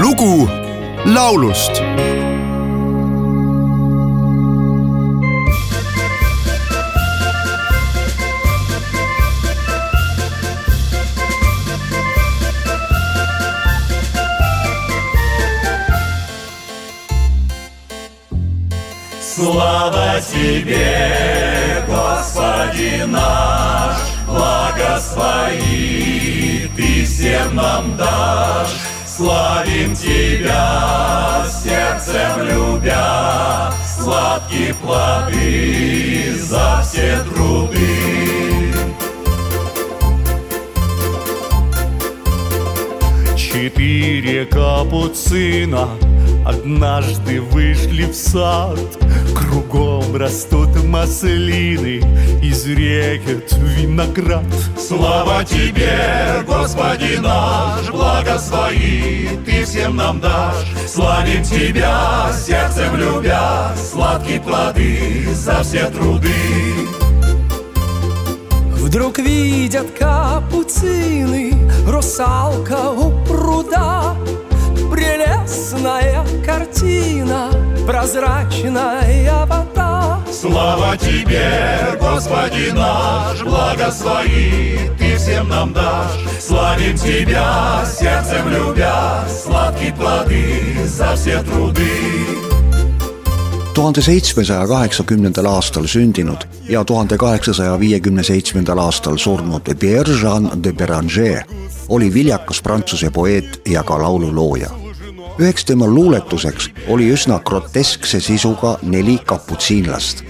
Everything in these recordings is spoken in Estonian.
lugu laulust Слава Тебе, Господи наш, благо свои Ты всем нам дашь. Славим Тебя, сердцем любя, Сладкие плоды за все труды. Четыре капуцина Однажды вышли в сад Кругом растут маслины И зреет виноград Слава Тебе, Господи наш, благо свои Ты всем нам дашь. Славим Тебя, сердцем любя, Сладкие плоды за все труды. Вдруг видят капуцины Русалка у пруда Прелестная картина Прозрачная вода Слава Тебе, Господи наш, благо свои Ты всем нам дашь. Славим Тебя, сердцем любя, Сладкие плоды за все труды. tuhande seitsmesaja kaheksakümnendal aastal sündinud ja tuhande kaheksasaja viiekümne seitsmendal aastal surnud Pierre Jean de Beranger oli viljakas prantsuse poeet ja ka laululooja. üheks tema luuletuseks oli üsna groteskse sisuga Neli kaputsiinlast.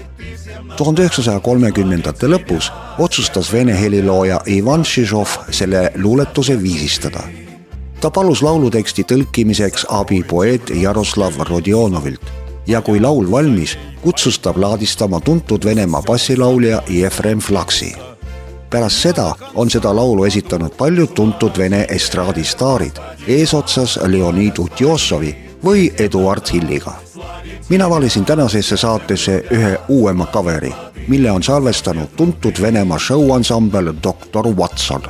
tuhande üheksasaja kolmekümnendate lõpus otsustas vene helilooja Ivan Šižov selle luuletuse viisistada. ta palus lauluteksti tõlkimiseks abi poeet Jaroslav Rodionovilt ja kui laul valmis, kutsus ta plaadistama tuntud Venemaa bassilaulja Jefrem Flaksi. Pärast seda on seda laulu esitanud paljud tuntud Vene estraadistaarid eesotsas Leonid Utjosovi või Eduard Hilliga. mina valisin tänasesse saatesse ühe uuema coveri, mille on salvestanud tuntud Venemaa show-ansambel Doktor Watson.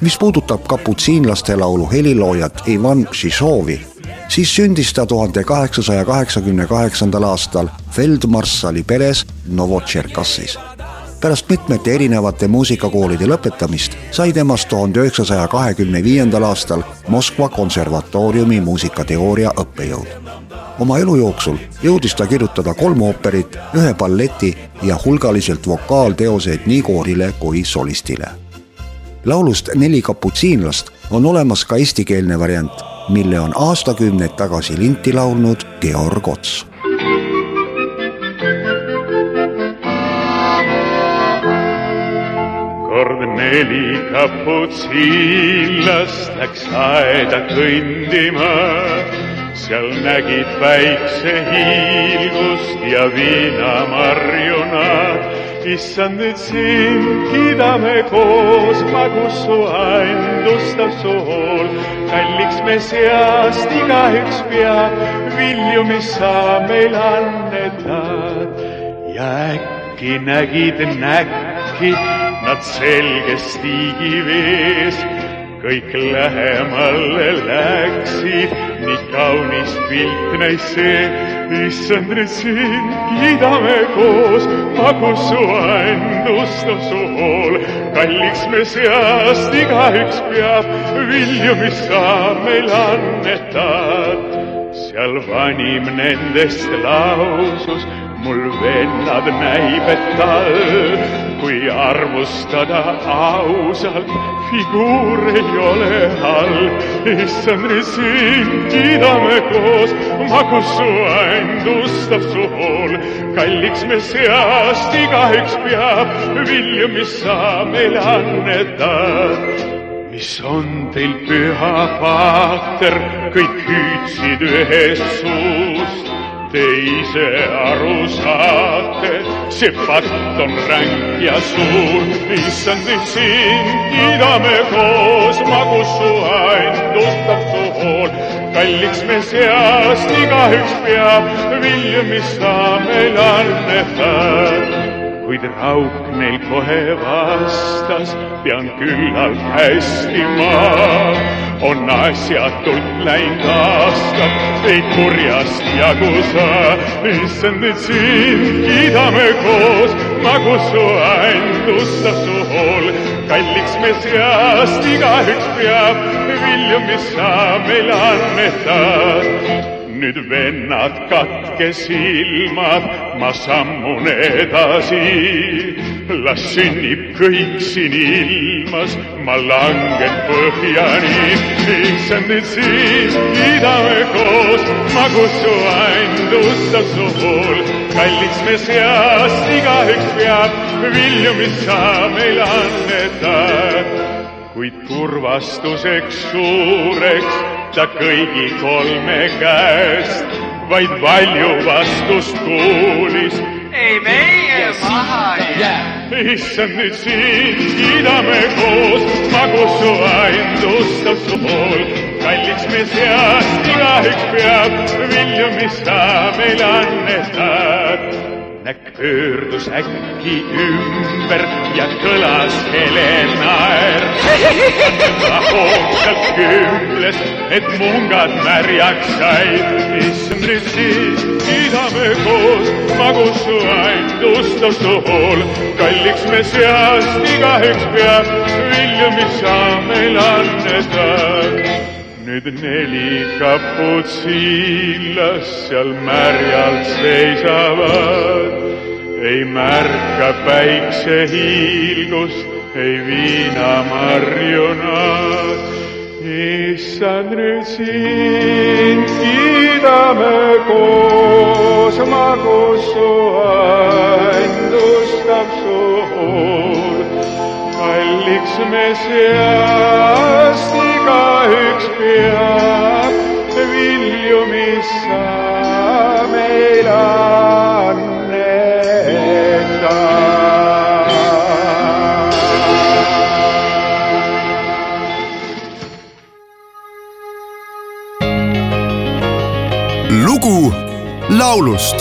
mis puudutab kaputsiinlaste laulu heliloojat Ivan Šišovi siis sündis ta tuhande kaheksasaja kaheksakümne kaheksandal aastal feldmarssali peres Novotšerkassis. Pärast mitmete erinevate muusikakoolide lõpetamist sai temast tuhande üheksasaja kahekümne viiendal aastal Moskva konservatooriumi muusikateooria õppejõud. oma elu jooksul jõudis ta kirjutada kolm ooperit, ühe balleti ja hulgaliselt vokaalteoseid nii koorile kui solistile laulust Neli kaputsiinlast on olemas ka eestikeelne variant, mille on aastakümneid tagasi linti laulnud Georg Ots. Kord neli kaputsiinlast läks aeda kõndima, seal nägid päikse hiilgust ja viinamarju nad. issand, nüüd sind kiidame koos, magus su aindustav sool. kalliks me seast igaüks peab vilju, mis sa meil annetad. ja äkki nägid näkki nad selges tiigivees, kõik lähemale läksid, nii kaunis pilt näis see, issand, nüüd sind kiidame koos, magus su aindustav sool. kalliks me seast igaüks peab vilju, mis sa meil annetad. seal vanim nendest lausus mul vennad näib, et tal, kui arvustada ausalt, figuur ei ole halb. issand, sind kiidame koos, magus su aindustav sool. kalliks me seast igaüks peab vilju, mis sa meile annetad mis on teil püha paater, kõik hüüdsid ühest suust te ise aru saate, see fakt on ränk ja suur. issand, nüüd sind kiidame koos, magus su aindustav su hool. kalliks me seast igaüks peab vilju, mis sa meil annetad kuid rauk neil kohe vastas, pean küllalt hästi ma on asjatult läinud aastad, ei kurjast jagu saa. issand, et sind kiidame koos, magus su andustab su hool. kalliks me seast igaüks peab vilju, mis sa meile annetad nüüd vennad katke silmad, ma sammun edasi. las sünnib kõik siin ilmas, ma langen põhjani. issand, et siis kiidame koos, magus su andustab su hool. kalliks me seast igaüks peab vilju, mis sa meile annetad. kuid kurvastuseks suureks ta kõigi kolme käest, vaid valju vastust kuulis. ei meie maha ei jää. issand, nüüd sind kiidame koos, magus su aindustab su pool. kalliks me seast igaüks peab vilju, mis sa meile annetad näkk pöördus äkki ümber ja kõlas hele naer. hoogsalt kümbles, et mungad märjaks said. issand, nüüd siis kiidame koos, magus su ainustab su hool. kalliks me seast igaüks peab vilju, mis sa meil annetad nüüd neli kaputsiinlast seal märjalt seisavad, ei märka päiksehiilgust, ei viinamarju nad. issand, nüüd sind kiidame koos, magus su kalliks me seast igaüks peab vilju, mis sa meil annetad. lugu laulust